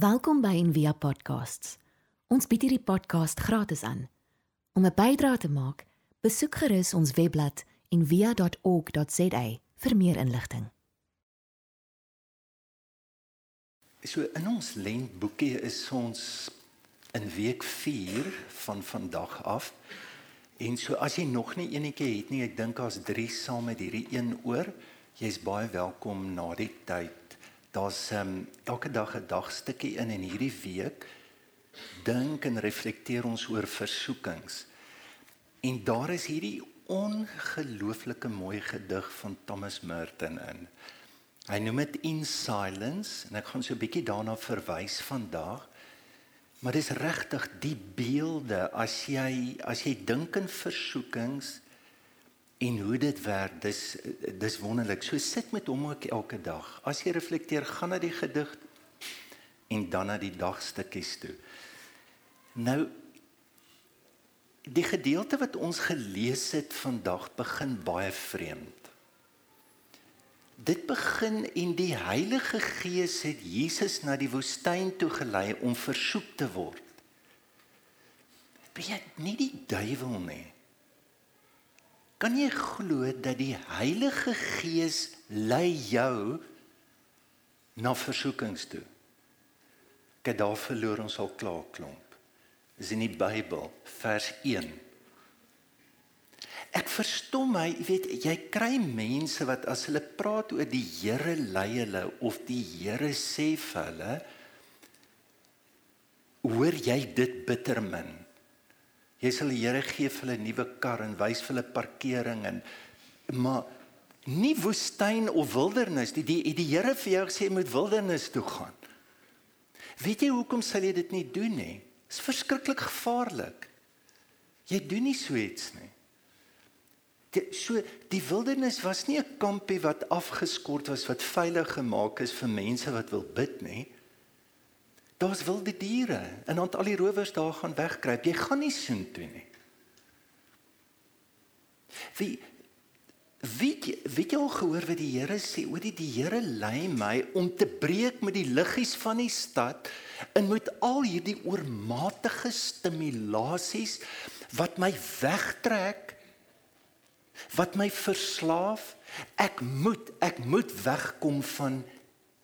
Welkom by Envia Podcasts. Ons bied hierdie podcast gratis aan. Om 'n bydrae te maak, besoek gerus ons webblad en via.org.za vir meer inligting. So in ons lentboekie is ons in week 4 van vandag af. En so as jy nog nie enetjie het nie, ek dink daar's 3 saam met hierdie een oor. Jy's baie welkom na die tyd. Daar's um, elke dag 'n dagstukkie in en hierdie week dink en reflekteer ons oor versoekings. En daar is hierdie ongelooflike mooi gedig van Thomas Merton in. Hy noem dit In Silence en ek gaan so 'n bietjie daarna verwys vandag. Maar dis regtig die beelde as jy as jy dink in versoekings en hoe dit werk, dis dis wonderlik. So sit met hom ook elke dag. As jy reflekteer, gaan na die gedig en dan na die dagstukkies toe. Nou die gedeelte wat ons gelees het vandag begin baie vreemd. Dit begin en die Heilige Gees het Jesus na die woestyn toe gelei om versoek te word. Weet nie die duiwel nie. Kan jy glo dat die Heilige Gees lei jou na versoekings toe? Kyk daar verloor ons al klaar klomp is in die Bybel vers 1. Ek verstom my, jy weet, jy kry mense wat as hulle praat oor die Here lei hulle of die Here sê vir hulle hoor jy dit bitter min. Jy sal die Here gee vir 'n nuwe kar en wys vir hulle parkering en maar nie woestyn of wildernis die die, die Here vir jou gesê jy moet wildernis toe gaan. Weet jy hoekom sal jy dit nie doen nie? is verskriklik gevaarlik. Jy doen nie so iets nie. Die, so die wildernis was nie 'n kampie wat afgeskort was wat veilig gemaak is vir mense wat wil bid nie. Daar's wilde diere en dan al die rowers daar gaan wegkruip. Jy gaan nie soen toe nie. Wie weet weet jy al gehoor wat die Here sê? O, die, die Here lei my om te breek met die liggies van die stad en met al hierdie oormatige stimulasies wat my wegtrek wat my verslaaf ek moet ek moet wegkom van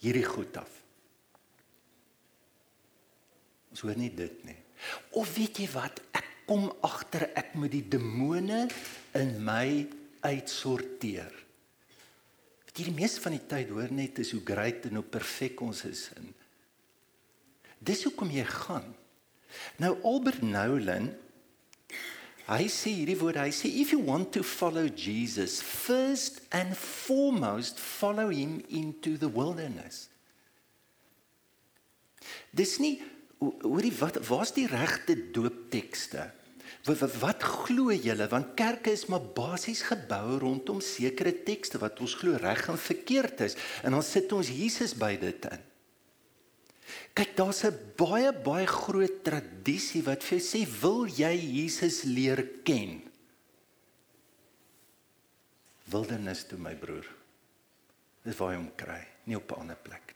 hierdie goed af ons hoor nie dit nie of weet jy wat ek kom agter ek moet die demone in my uitsorteer weet jy die meeste van die tyd hoor net is hoe great en hoe perfek ons is in Dis hoekom jy gaan. Nou Albert Nolan hy sê hierdie woorde, hy sê if you want to follow Jesus, first and foremost follow him into the wilderness. Dis nie hoorie wat waar's die regte dooptekste? Wat, wat, wat glo julle want kerke is maar basies gebou rondom sekere tekste wat ons glo reg en verkeerd is en dan sit ons Jesus by dit in. Kyk, daar's 'n baie baie groot tradisie wat vir sê wil jy Jesus leer ken? Wildernis toe my broer. Dis waar jy hom kry, nie op 'n ander plek.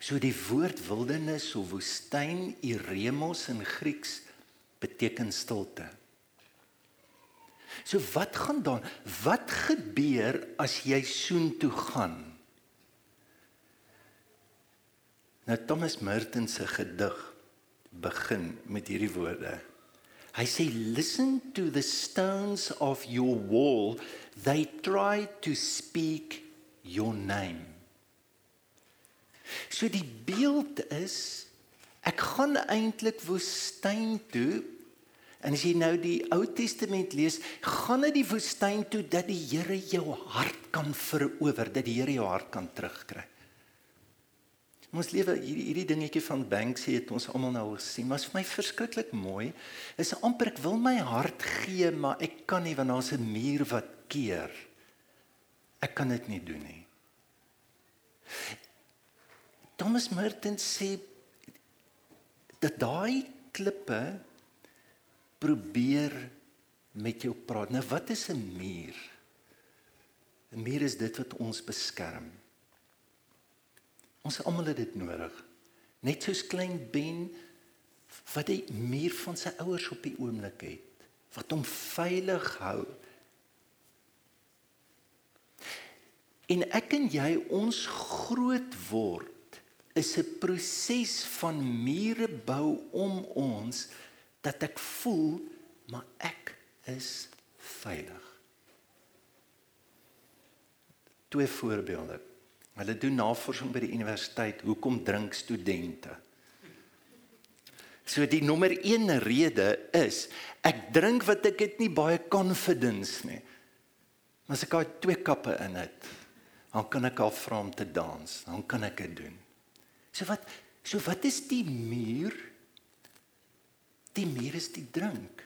So die woord wildernis of woestyn, eremos in Grieks beteken stilte. So wat gaan dan? Wat gebeur as jy soontoe gaan? Nou Thomas Merton se gedig begin met hierdie woorde. Hy sê listen to the stones of your wall they try to speak your name. So die beeld is ek gaan eintlik woestyn toe en as jy nou die Ou Testament lees, gaan na die woestyn toe dat die Here jou hart kan verower, dat die Here jou hart kan terugkry. Ons lewe hierdie hierdie dingetjie van Banksy het ons almal nou gesien, maar is vir my verskriklik mooi. Is amper ek wil my hart gee, maar ek kan nie want daar's 'n muur wat keer. Ek kan dit nie doen nie. Thomas Merton sê dat daai klippe probeer met jou praat. Nou wat is 'n muur? 'n Muur is dit wat ons beskerm. Ons almal het dit nodig. Net soos klein Ben wat die muur van sy ouers op die oomblik het, wat hom veilig hou. En ek en jy ons groot word is 'n proses van mure bou om ons dat ek voel maar ek is veilig. Twee voorbeelde. Hulle doen navorsing by die universiteit hoekom drink studente. So die nommer 1 rede is ek drink wat ek het nie baie confidence nie. Maar as ek al twee kappe in het, dan kan ek al vra om te dans, dan kan ek dit doen. So wat so wat is die muur? Die muur is die drink.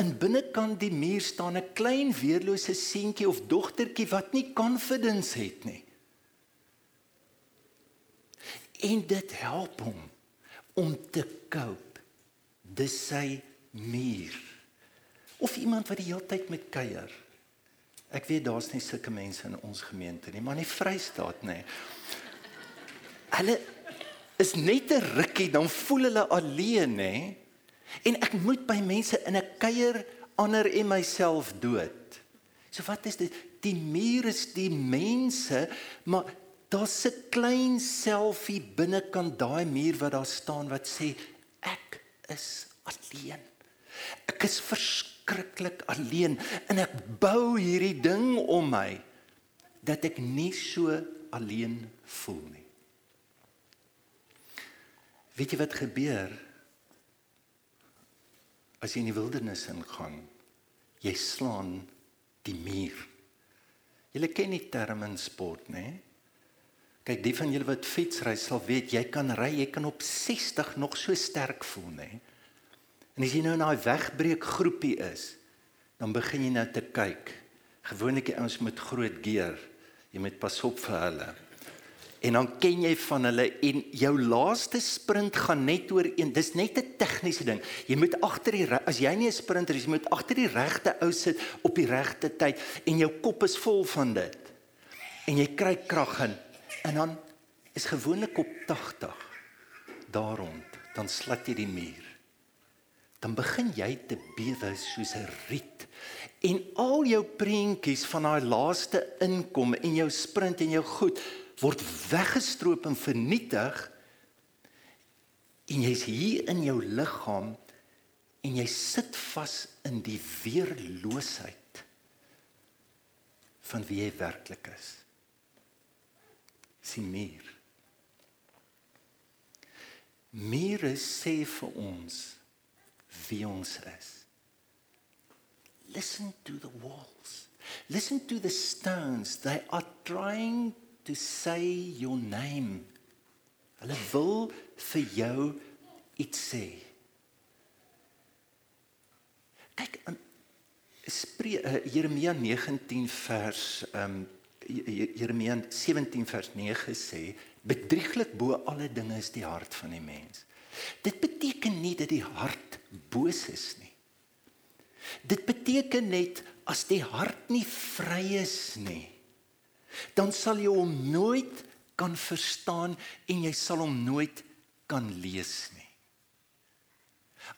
In binnekant die muur staan 'n klein weerlose seentjie of dogtertjie wat nie confidence het nie. En dit help hom om te cope. Dis sy muur. Of iemand wat die hele tyd met kuier. Ek weet daar's nie sulke mense in ons gemeente nie, maar in die Vrystaat nê. Hulle is net 'n rukkie dan voel hulle alleen nê. En ek moet by mense in 'n kuier ander en myself dood. So wat is dit? Die muur is die mense, maar daar's 'n klein selfie binnekant daai muur wat daar staan wat sê ek is alleen. Ek is verskriklik alleen en ek bou hierdie ding om my dat ek nie so alleen voel nie. Weet jy wat gebeur? as jy in die wildernis ingaan, jy slaan die muur. Julle ken die term in sport, né? Kyk, die van julle wat fietsry sal weet, jy kan ry, jy kan op 60 nog so sterk voel, né? En as jy nou in daai wegbreek groepie is, dan begin jy nou te kyk. Gewoonlik die ouens met groot gear, jy moet pas op vir hulle en dan ken jy van hulle en jou laaste sprint gaan net oor een dis net 'n tegniese ding. Jy moet agter die as jy nie 'n sprinter is jy moet agter die regte ou sit op die regte tyd en jou kop is vol van dit. En jy kry krag in. En dan is gewoonlik op 80 daar rond dan slat jy die muur. Dan begin jy te bewe soos 'n riet. En al jou prentjies van daai laaste inkom en jou sprint en jou goed word weggestroop en vernietig en jy's hier in jou liggaam en jy sit vas in die weerloosheid van wie jy werklik is. Sien meer. Meer sê vir ons wie ons is. Listen to the walls. Listen to the stones. They are trying to say your name. Hulle wil vir jou iets sê. Kyk in Spree uh, Jeremia 19 vers ehm um, Jeremia 17 vers 9 sê bedrieglik bo alle dinge is die hart van die mens. Dit beteken nie dat die hart boos is nie. Dit beteken net as die hart nie vry is nie dan sal jy hom nooit kan verstaan en jy sal hom nooit kan lees nie.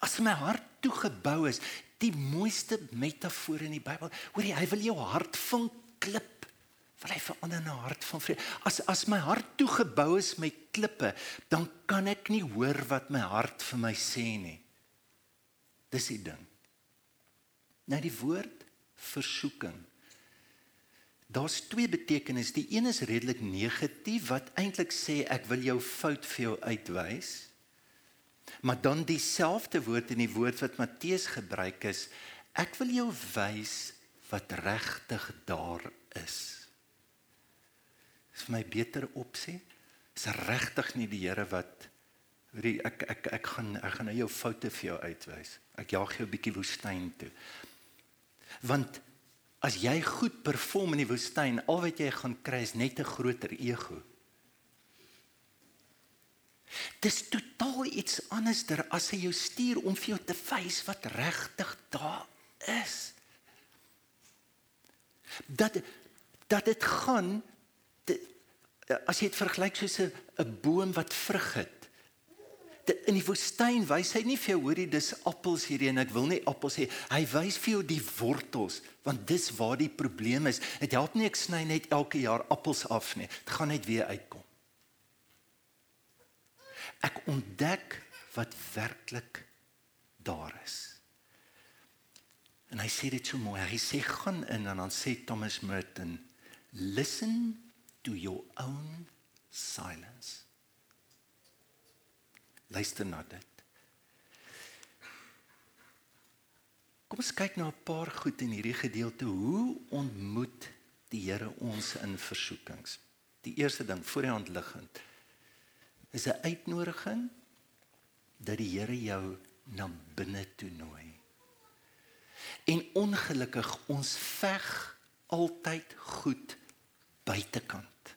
As my hart toegebou is, die mooiste metafoor in die Bybel, hoor jy, hy wil jou hart van klip wil hy verander na 'n hart van vrede. As as my hart toegebou is met klippe, dan kan ek nie hoor wat my hart vir my sê nie. Dis die ding. Nou die woord versoeking Daar's twee betekenisse. Die een is redelik negatief wat eintlik sê ek wil jou fout vir jou uitwys. Maar dan dieselfde woord in die woord wat Matteus gebruik is, ek wil jou wys wat regtig daar is. Is vir my beter opsie. Is regtig nie die Here wat ek ek ek gaan ek gaan nou jou foute vir jou uitwys. Ek jaag jou 'n bietjie woestyn toe. Want As jy goed perform in die woestyn, al wat jy gaan kry is net 'n groter ego. Dis totaal iets anderster as hy jou stuur om vir jou te wys wat regtig daar is. Dat dat dit gaan te, as jy dit vergelyk soos 'n 'n boom wat vrug het. In die woestyn wys hy nie vir jou hoorie dis appels hierdie en ek wil nie appels hê. Hy wys vir jou die wortels want dis waar die probleem is. Dit help nie ek sny net elke jaar appels af nie. Dit gaan net weer uitkom. Ek ontdek wat werklik daar is. En hy sê dit so mooi. Hy sê gaan in en dan sê Thomas Merton, listen to your own silence. Luister na dit. Kom ons kyk na 'n paar goed in hierdie gedeelte. Hoe ontmoet die Here ons in versoekings? Die eerste ding voor die hand liggend is 'n uitnodiging dat die Here jou na binne toe nooi. En ongelukkig ons veg altyd goed buitekant.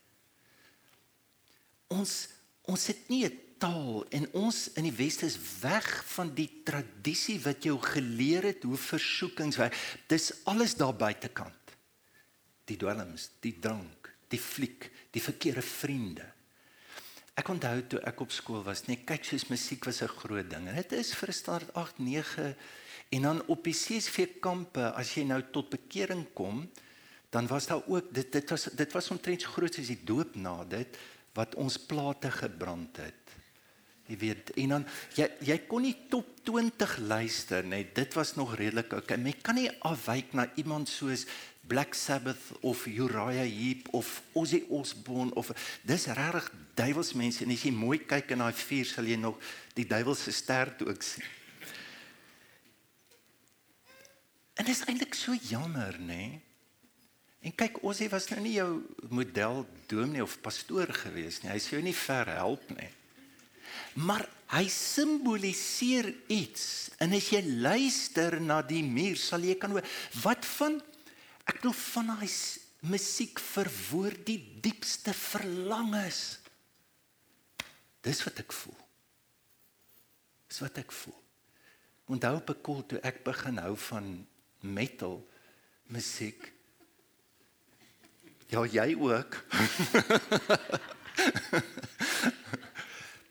Ons ons het nie 'n taal en ons in die weste is weg van die tradisie wat jou geleer het hoe versoekings werk. Dis alles daar buitekant. Die dwelms, die drank, die fliek, die verkeerde vriende. Ek onthou toe ek op skool was, nee, kyk soos musiek was 'n groot ding. Dit is vir 'n start 8, 9 en dan op die CSV kampe as jy nou tot bekering kom, dan was daar ook dit dit was dit was omtrent so groot soos die doop na dit wat ons plate gebrand het. Jy weet, en dan jy jy kon nie top 20 luister nie. Dit was nog redelik okay. Jy kan nie afwyk na iemand soos Black Sabbath of Uriah Heep of Ozzy Osbourne of dis regtig duiwelsmense en as jy mooi kyk in daai vuur sal jy nog die duiwelse ster ook sien. En dit is eintlik so jammer, nê? En kyk, Ozzy was nou nie jou model dominee of pastoor gewees nie. Hy sou jou nie ver help nie maar hy simboliseer iets. En as jy luister na die muur sal jy kan hoor wat van ek glo van hy musiek verwoord die diepste verlangens dis wat ek voel. Dis wat ek voel. Onthou op 'n kol toe ek begin hou van metal musiek ja jy ook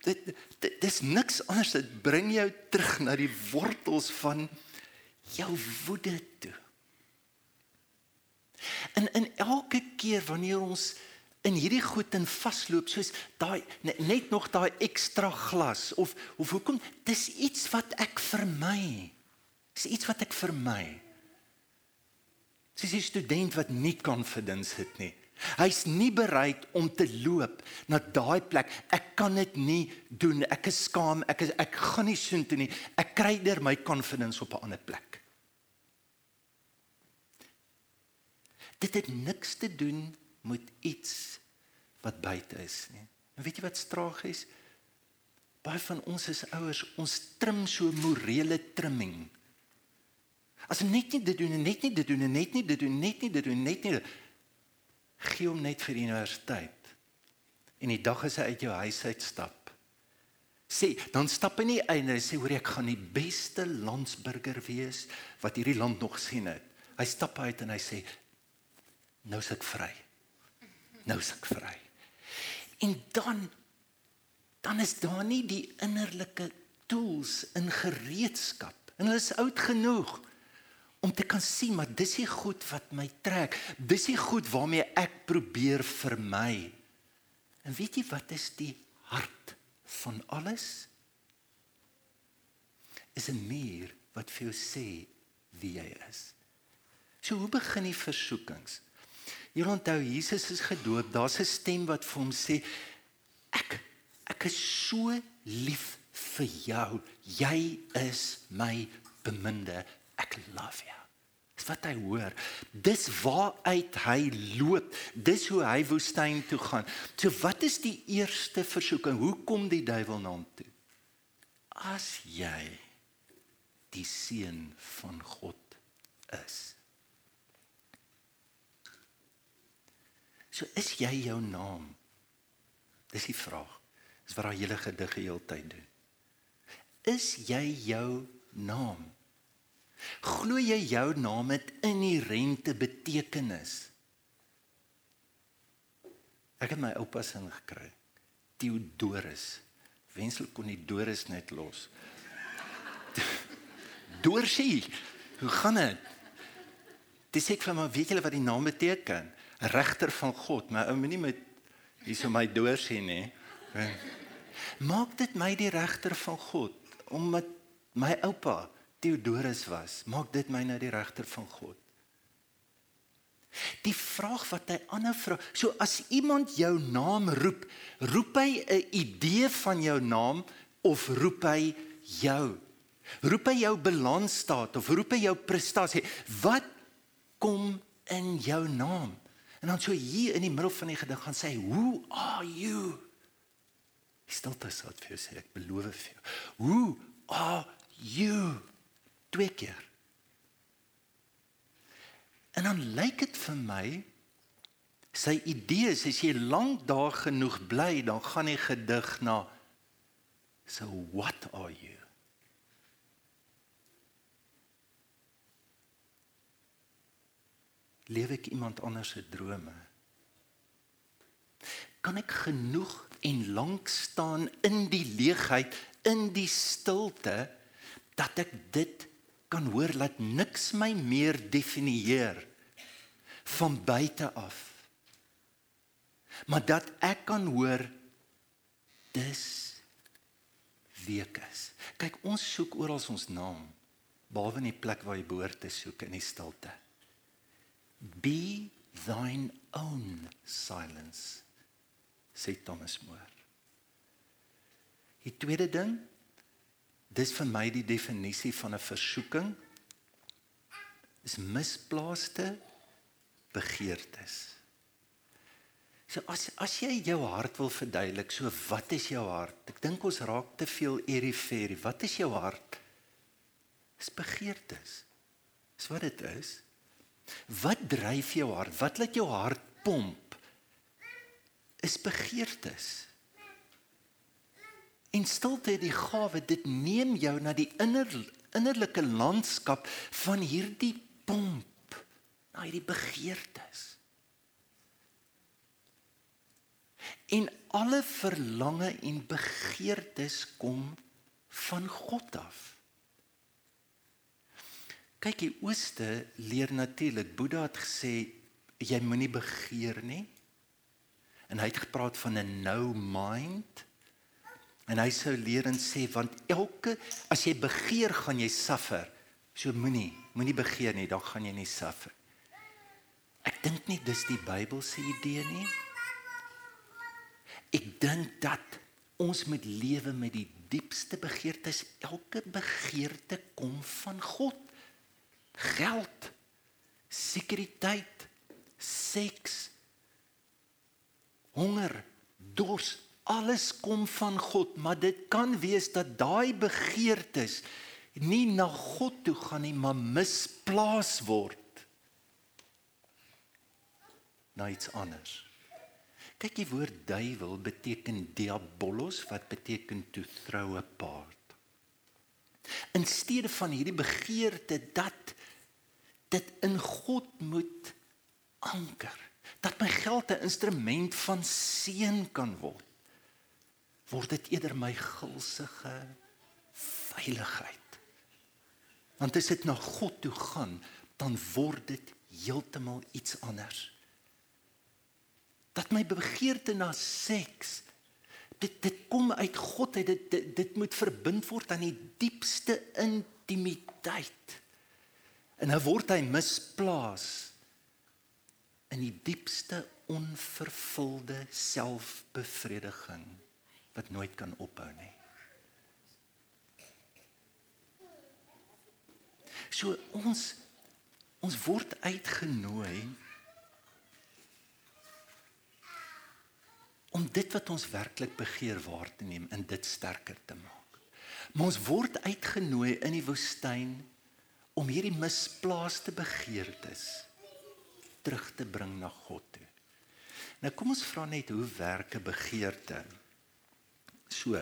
dit, dit dis niks anders dit bring jou terug na die wortels van jou woede toe. En in elke keer wanneer ons in hierdie goed in vasloop soos daai net nog daai ekstra glas of of hoekom dis iets wat ek vermy. Dis iets wat ek vermy. Dis 'n student wat nie confidence het nie. Hy's nie bereid om te loop na daai plek. Ek kan dit nie doen. Ek is skaam. Ek is ek gaan nie soontoe nie. Ek kry deur my confidence op 'n ander plek. Dit het niks te doen met iets wat buite is nie. En weet jy wat straag is? Baie van ons is ouers, ons trim so morele trimming. As net nie dit doen en net nie dit doen en net nie dit doen, net nie dit doen, net nie. Gee hom net vir die universiteit. En die dag as hy uit jou huis uit stap. Sê, dan stap hy nie uit en sê hoor ek gaan die beste landsburger wees wat hierdie land nog sien het. Hy stap uit en hy sê nou is ek vry. Nou is ek vry. En dan dan is daar nie die innerlike tools in gereedskap. En hulle is oud genoeg om te kan sien maar dis die goed wat my trek. Dis die goed waarmee ek probeer vermy. En weet jy wat is die hart van alles? Is 'n muur wat vir jou sê wie jy is. So hoe begin die versoekings? Jy onthou Jesus is gedoop, daar's 'n stem wat vir hom sê ek ek is so lief vir jou. Jy is my beminde ek love you. Dis wat hy hoor. Dis waaruit hy loop. Dis hoe hy woestyn toe gaan. So wat is die eerste versoeking? Hoe kom die duiwel na hom toe? As jy die seun van God is. So is jy jou naam? Dis die vraag. Dis wat daai hele gedig heeltyd doen. Is jy jou naam? Glo jy jou naam het inherente betekenis? Ek het my oupa se gekry. Theodorus Wensel kon die Doris net los. Dorsie. Hoe gaan dit? Dis ek vir my weet julle wat die naam beteken? Regter van God, maar ou moenie met hierso my Dorsie nê. Maak dit my die regter van God omdat my oupa Theodorus was. Maak dit my nou die regter van God. Die vraag wat hy aanhou vra, so as iemand jou naam roep, roep hy 'n idee van jou naam of roep hy jou? Roep hy jou balansstaat of roep hy jou prestasie? Wat kom in jou naam? En dan so hier in die middel van die gedig gaan sê, "Who are you?" Stilte sal vir jou sê, ek beloof vir jou. "Who are you?" Twee keer. En dan lyk dit vir my sy idee is as jy lank daar genoeg bly, dan gaan die gedig na so what are you? Leef ek iemand anders se drome? Kan ek genoeg en lank staan in die leegheid, in die stilte dat ek dit kan hoor dat niks my meer definieer van buite af. Maar dat ek kan hoor dis wie ek is. Kyk, ons soek oral ons naam, behalwe in die plek waar jy behoort te soek in die stilte. Be thine own silence, sê Thomas More. Die tweede ding, dis vir my die definisie van 'n versoeking is misplaaste begeertes. So as as jy jou hart wil verduidelik, so wat is jou hart? Ek dink ons raak te veel eriferie. Wat is jou hart? Dis begeertes. Dis wat dit is. Wat dryf jou hart? Wat laat jou hart pomp? Is begeertes. En stilte het die gawe dit neem jou na die inner innerlike landskap van hierdie pomp na hierdie begeertes. En alle verlange en begeertes kom van God af. Kyk, die ooste leer natuurlik. Boeddha het gesê jy moenie begeer nie. En hy het gepraat van 'n no mind. En hy sou leer en sê want elke as jy begeer, gaan jy suffer. So moenie, moenie begeer nie, dan gaan jy nie suffer. Ek dink nie dis die Bybel se idee nie. Ek dink dat ons moet lewe met die diepste begeertes. Elke begeerte kom van God. Geld, sekuriteit, seks, honger, dors, alles kom van God, maar dit kan wees dat daai begeertes nie na God toe gaan nie, maar misplaas word na iets anders. Kyk die woord duiwel beteken diabolos wat beteken to throw apart. In steede van hierdie begeerte dat dit in God moet anker, dat my geld 'n instrument van seën kan word, word dit eerder my gulsige veiligheid. Want as dit na God toe gaan, dan word dit heeltemal iets anders. Dat my begeerte na seks dit dit kom uit God uit dit, dit dit moet verbind word aan die diepste intimiteit. En nou word hy misplaas in die diepste onvervulde selfbevrediging wat nooit kan ophou nie so ons ons word uitgenooi om dit wat ons werklik begeer waar te neem en dit sterker te maak. Maar ons word uitgenooi in die woestyn om hierdie misplaaste begeertes terug te bring na God toe. Nou kom ons vra net hoe werk 'n begeerte? So.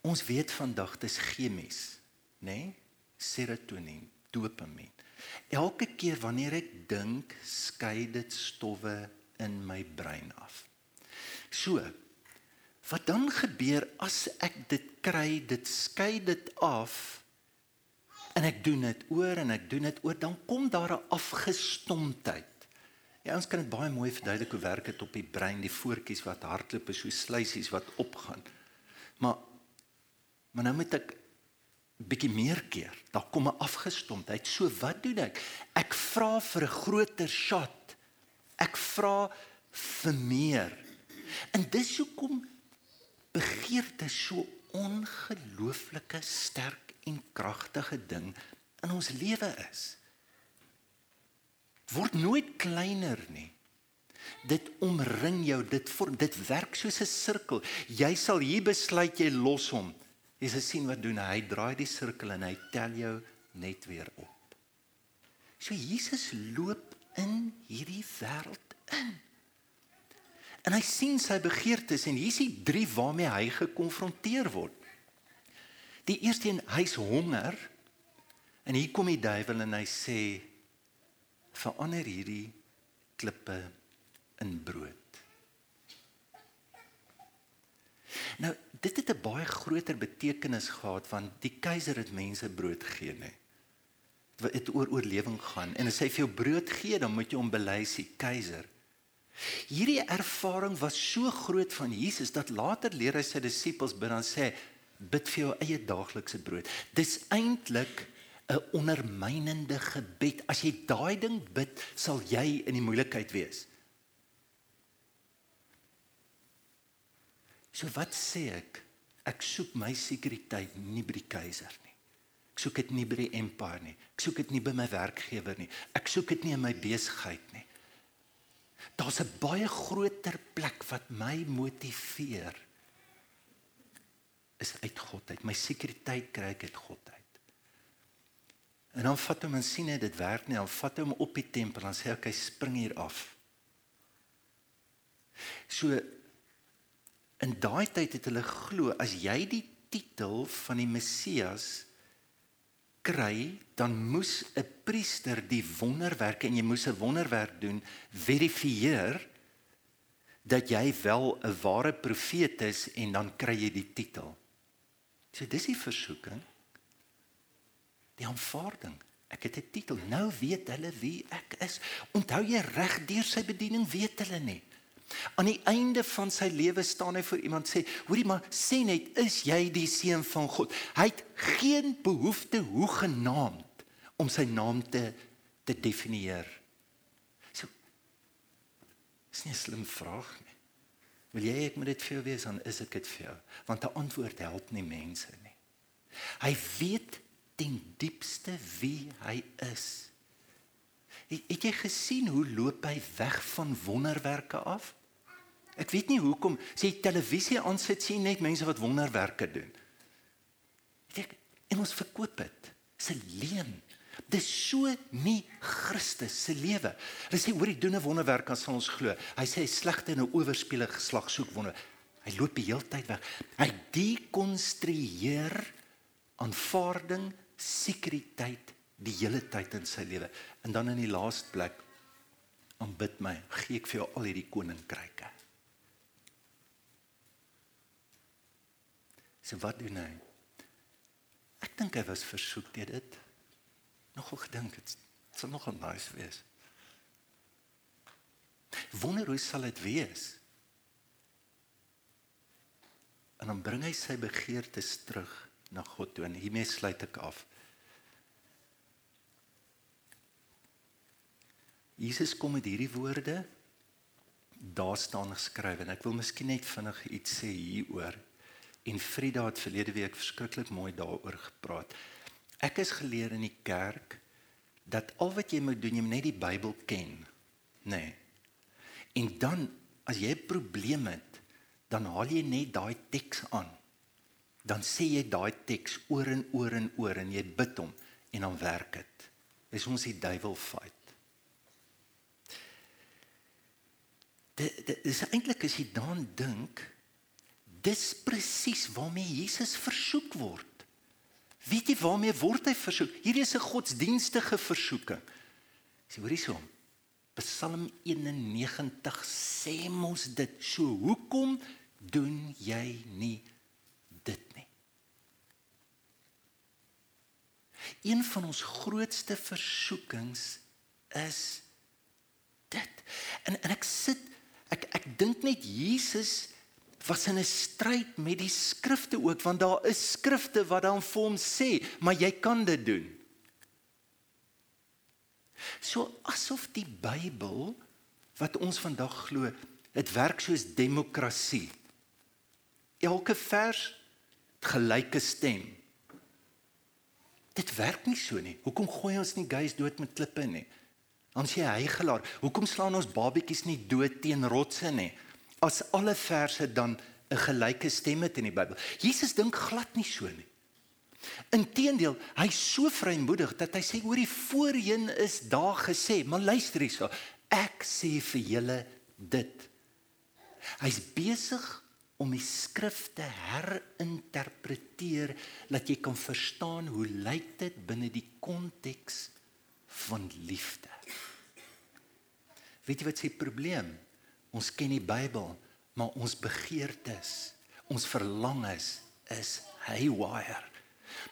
Ons weet vandag dis chemies, nê? Nee? Serotonien, dopamien. Elke keer wanneer ek dink, skei dit stowwe in my brein af. So, wat dan gebeur as ek dit kry, dit skei dit af en ek doen dit oor en ek doen dit oor, dan kom daar 'n afgestomdheid. Ja, ons kan dit baie mooi verduidelik hoe werk dit op die brein, die voetjies wat hardloop, is so sluisies wat opgaan. Maar maar nou moet ek bietjie meer keer. Daar kom 'n afgestomdheid. So wat doen ek? Ek vra vir 'n groter shot. Ek vra vir meer. En dis hoekom begeerte so ongelooflike sterk en kragtige ding in ons lewe is. Word nooit kleiner nie. Dit omring jou, dit vorm, dit werk soos 'n sirkel. Jy sal hier besluit jy los hom. Jy sal sien wat doen hy. Hy draai die sirkel en hy tel jou net weer op. So Jesus loop in hierdie wêreld in. En hy sien sy begeertes en hier is die drie waarmee hy gekonfronteer word. Die eerste een, hy's honger. En hier kom die duiwel en hy sê verander hierdie klippe in brood. Nou, dit het 'n baie groter betekenis gehad want die keiser het mense brood gegee, nê. Dit het oor oorlewing gaan en as hy vir jou brood gee, dan moet jy hom bely as die keiser. Hierdie ervaring was so groot van Jesus dat later leer hy sy disippels bid en sê bid vir jou eie daaglikse brood. Dis eintlik 'n ondermynende gebed. As jy daai ding bid, sal jy in die moeilikheid wees. So wat sê ek? Ek soek my sekuriteit nie by die keiser nie. Ek soek dit nie by die empire nie. Ek soek dit nie by my werkgewer nie. Ek soek dit nie in my besigheid nie. Daar's 'n baie groter plek wat my motiveer is uit God uit. My sekuriteit kry ek uit God uit. En dan vat hom en sien hy dit werk nie. Dan vat hom op die tempel en sê hy spring hier af. So in daai tyd het hulle glo as jy die titel van die Messias kry, dan moes 'n priester die wonderwerke en jy moes 'n wonderwerk doen verifieer dat jy wel 'n ware profeet is en dan kry jy die titel. So dis die versoeking. Die aanvaarding. Ek het 'n titel. Nou weet hulle wie ek is. Onthou jy reg deur sy bediening weet hulle nie. Aan die einde van sy lewe staan hy vir iemand sê, hoorie maar sê net, is jy die seun van God? Hy het geen behoefte hoe genaamd om sy naam te te definieer. So Dis nie 'n slim vraag nie. Wil jy ek moet dit vir jou wees dan is dit vir jou, want 'n antwoord help nie mense nie. Hy weet ten diepste wie hy is. Het, het jy gesien hoe loop hy weg van wonderwerke af? Ek weet nie hoekom sê televisie aansit sien net mense wat wonderwerke doen. Ek en ons verkoop dit. Dis 'n leuen. Dis so nie Christus se lewe. Hulle sê hoor hy doen 'n wonderwerk as ons glo. Hy sê slegte en 'n oorspelende geslag soek wonder. Hy loop die hele tyd weg. Hy dekonstrueer aanvaarding, sekuriteit die hele tyd in sy lewe. En dan in die laaste plek aanbid my, gee ek vir jou al hierdie koninkryke. So wat doen hy? Ek dink hy was versoek deur dit. Nogal gedink het sal nogal nice wees. Wonder hoe sal dit wees? En dan bring hy sy begeertes terug na God toe en hiermee sluit ek af. Jesus kom met hierdie woorde daar staan geskryf en ek wil miskien net vinnig iets sê hieroor. En Frida het verlede week verskriklik mooi daaroor gepraat. Ek is geleer in die kerk dat al wat jy moet doen, jy moet net die Bybel ken. Nê. Nee. En dan as jy 'n probleem het, dan haal jy net daai teks aan. Dan sê jy daai teks oor en oor en oor en jy bid hom en dan werk dit. Dis ons die duiwel fight. Dit is eintlik as jy dan dink Dis presies waarmee Jesus versoek word. Weet jy waarmee word hy versoek? Hierdie is 'n godsdienstige versoeking. Sien hoor hierso. Psalm 91 sê mos dit. So hoekom doen jy nie dit nie. Een van ons grootste versoekings is dit. En en ek sit ek ek dink net Jesus was in 'n stryd met die skrifte ook want daar is skrifte wat dan vir hom sê, maar jy kan dit doen. So asof die Bybel wat ons vandag glo, dit werk soos demokrasie. Elke vers gelyke stem. Dit werk nie so nie. Hoekom gooi ons nie gays dood met klippe nie? Dan sê hy gelaar, hoekom slaan ons babetjies nie dood teen rotse nie? As alle verse dan 'n gelyke stem het in die Bybel. Jesus dink glad nie so nie. Inteendeel, hy's so vrymoedig dat hy sê hoor die voorheen is daar gesê, maar luister hierso. Ek sê vir julle dit. Hy's besig om die skrifte herinterpreteer dat jy kan verstaan hoe lyk dit binne die konteks van liefde. Weet jy wat se probleem? Ons ken die Bybel, maar ons begeertes, ons verlangens is haywire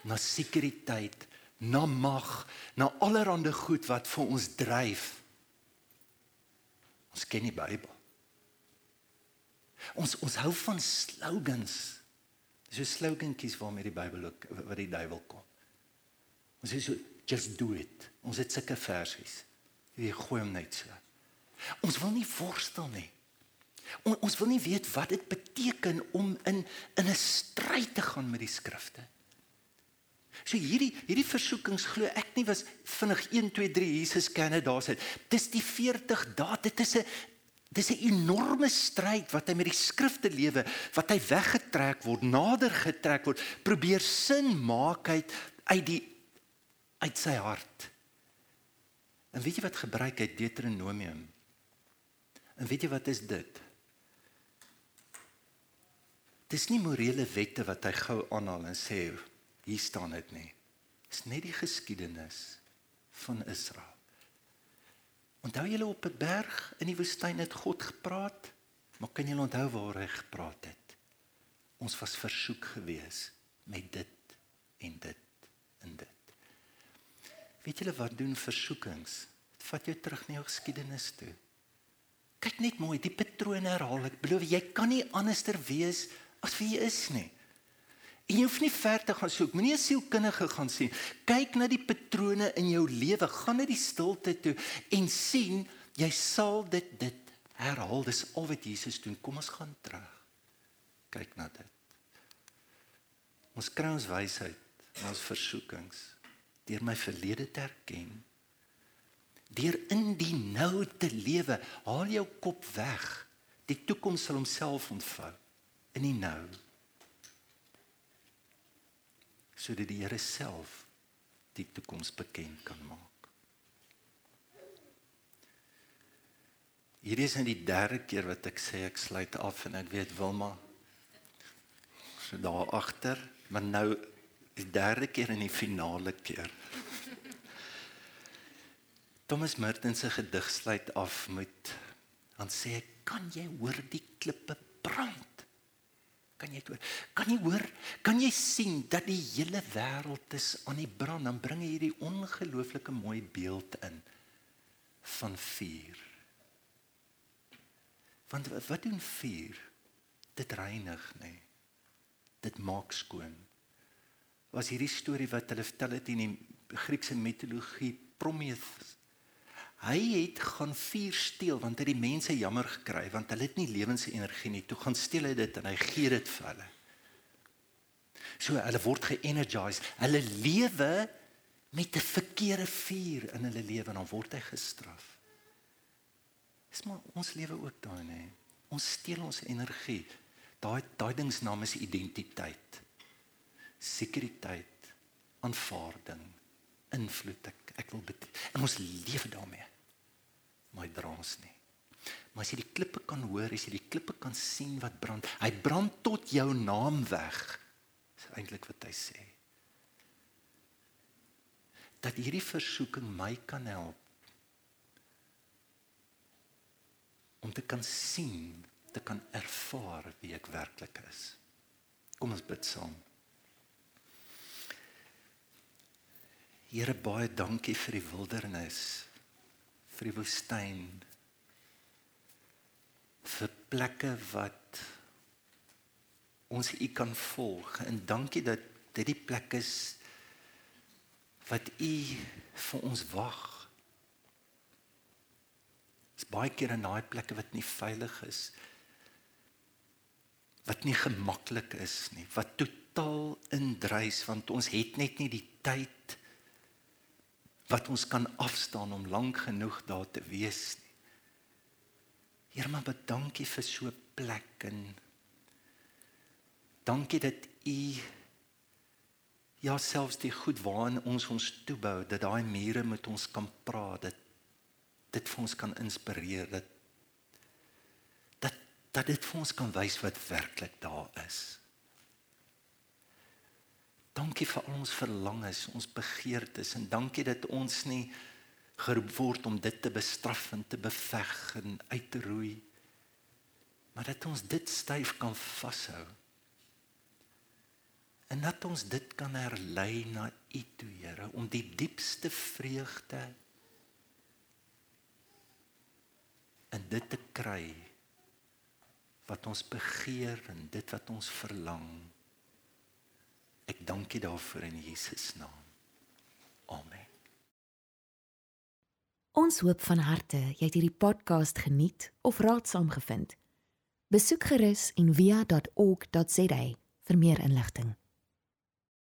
na sekuriteit, na mag, na allerlei goed wat vir ons dryf. Ons ken die Bybel. Ons ons hou van slogans. Dis so slogantjies waarmee die Bybel ook wat die duiwel kom. Ons sê so just do it. Ons het sulke versies. Jy gooi hom net so. Ons wil nie worstel nie. On, ons wil nie weet wat dit beteken om in in 'n stryd te gaan met die skrifte. So hierdie hierdie versoekings glo ek nie was vinnig 1 2 3 Jesus ken dit daar sit. Dis die 40 dae. Dit is 'n dis 'n enorme stryd wat hy met die skrifte lewe, wat hy weggetrek word, nader getrek word, probeer sin maak uit uit die uit sy hart. En weet jy wat gebruik hy Deuteronomium? En weet jy wat is dit? Dis nie morele wette wat hy gou aanhaal en sê hier staan dit nie. Dis net die geskiedenis van Israel. Onthou julle op 'n berg in die woestyn het God gepraat? Maar kan julle onthou waar hy gepraat het? Ons was versoek gewees met dit en dit en dit. Weet julle wat doen versoekings? Dit vat jou terug na jou geskiedenis toe. Kyk net mooi, die patrone herhaal. Ek belowe jy kan nie anderster wees as wie jy is nie. En jy hoef nie ver te gaan soek. Moenie 'n sielkundige gaan sien. Kyk na die patrone in jou lewe. Gaan na die stilte toe en sien jy sal dit dit herhaal. Dis al wat Jesus doen. Kom ons gaan terug. Kyk na dit. Ons kry ons wysheid in ons versoekings deur my verlede te erken deur in die nou te lewe, haal jou kop weg. Die toekoms sal homself ontvou in die nou. Sodat die Here self die toekoms bekend kan maak. Hierdie is nou die derde keer wat ek sê ek sluit af en ek weet Wilma so daar agter, maar nou die derde keer en die finale keer. Thomas Merton se gedig sluit af met dan sê hy kan jy hoor die klippe brand kan jy hoor? Kan jy hoor? Kan jy sien dat die hele wêreld is aan die brand? Dan bring hy hierdie ongelooflike mooi beeld in van vuur. Want wat doen vuur? Dit reinig nê nee. dit maak skoon. Was hierdie storie wat hulle vertel het in die Griekse mitologie Prometheus Hy het gaan vuur steel want hy het die mense jammer gekry want hulle het nie lewensenergie nie. Toe gaan steel hy dit en hy gee dit vir hulle. So hulle word ge-energized. Hulle lewe met 'n verkeerde vuur in hulle lewe en dan word hy gestraf. Dis maar ons lewe ook daai nê. Ons steel ons energie. Daai daai ding se naam is identiteit. Sekuriteit, aanvaarding, invloed. Ek, ek wil bet en ons lewe daarmee maar hy draas nie. Maar as jy die klippe kan hoor, as jy die klippe kan sien wat brand, hy brand tot jou naam weg. Dis eintlik wat hy sê. Dat hierdie versoeking my kan help om te kan sien te kan ervaar wie ek werklik is. Kom ons bid saam. Here baie dankie vir die wildernis, vir die woestyn, vir plekke wat ons U kan volg en dankie dat dit die plek is wat U vir ons wag. Dis baie keer in daai plekke wat nie veilig is wat nie gemaklik is nie, wat totaal indrys want ons het net nie die tyd wat ons kan afstaan om lank genoeg daar te wees nie. Here, maar dankie vir so plek en dankie dat U ja selfs die goed waarin ons ons toebou dat daai mure met ons kan praat dat dit vir ons kan inspireer dat dat dat dit vir ons kan wys wat werklik daar is. Dankie vir al ons verlangens, ons begeertes en dankie dat ons nie geroep word om dit te bestraf en te beveg en uit te roei maar dat ons dit styf kan vashou en dat ons dit kan herlei na U toe Here om die diepste vreugde en dit te kry wat ons begeer en dit wat ons verlang ek dank U daarvoor in Jesus naam. Amen. Ons hoop van harte jy het hierdie podcast geniet of raadsaam gevind. Besoek gerus en via.ok.za vir meer inligting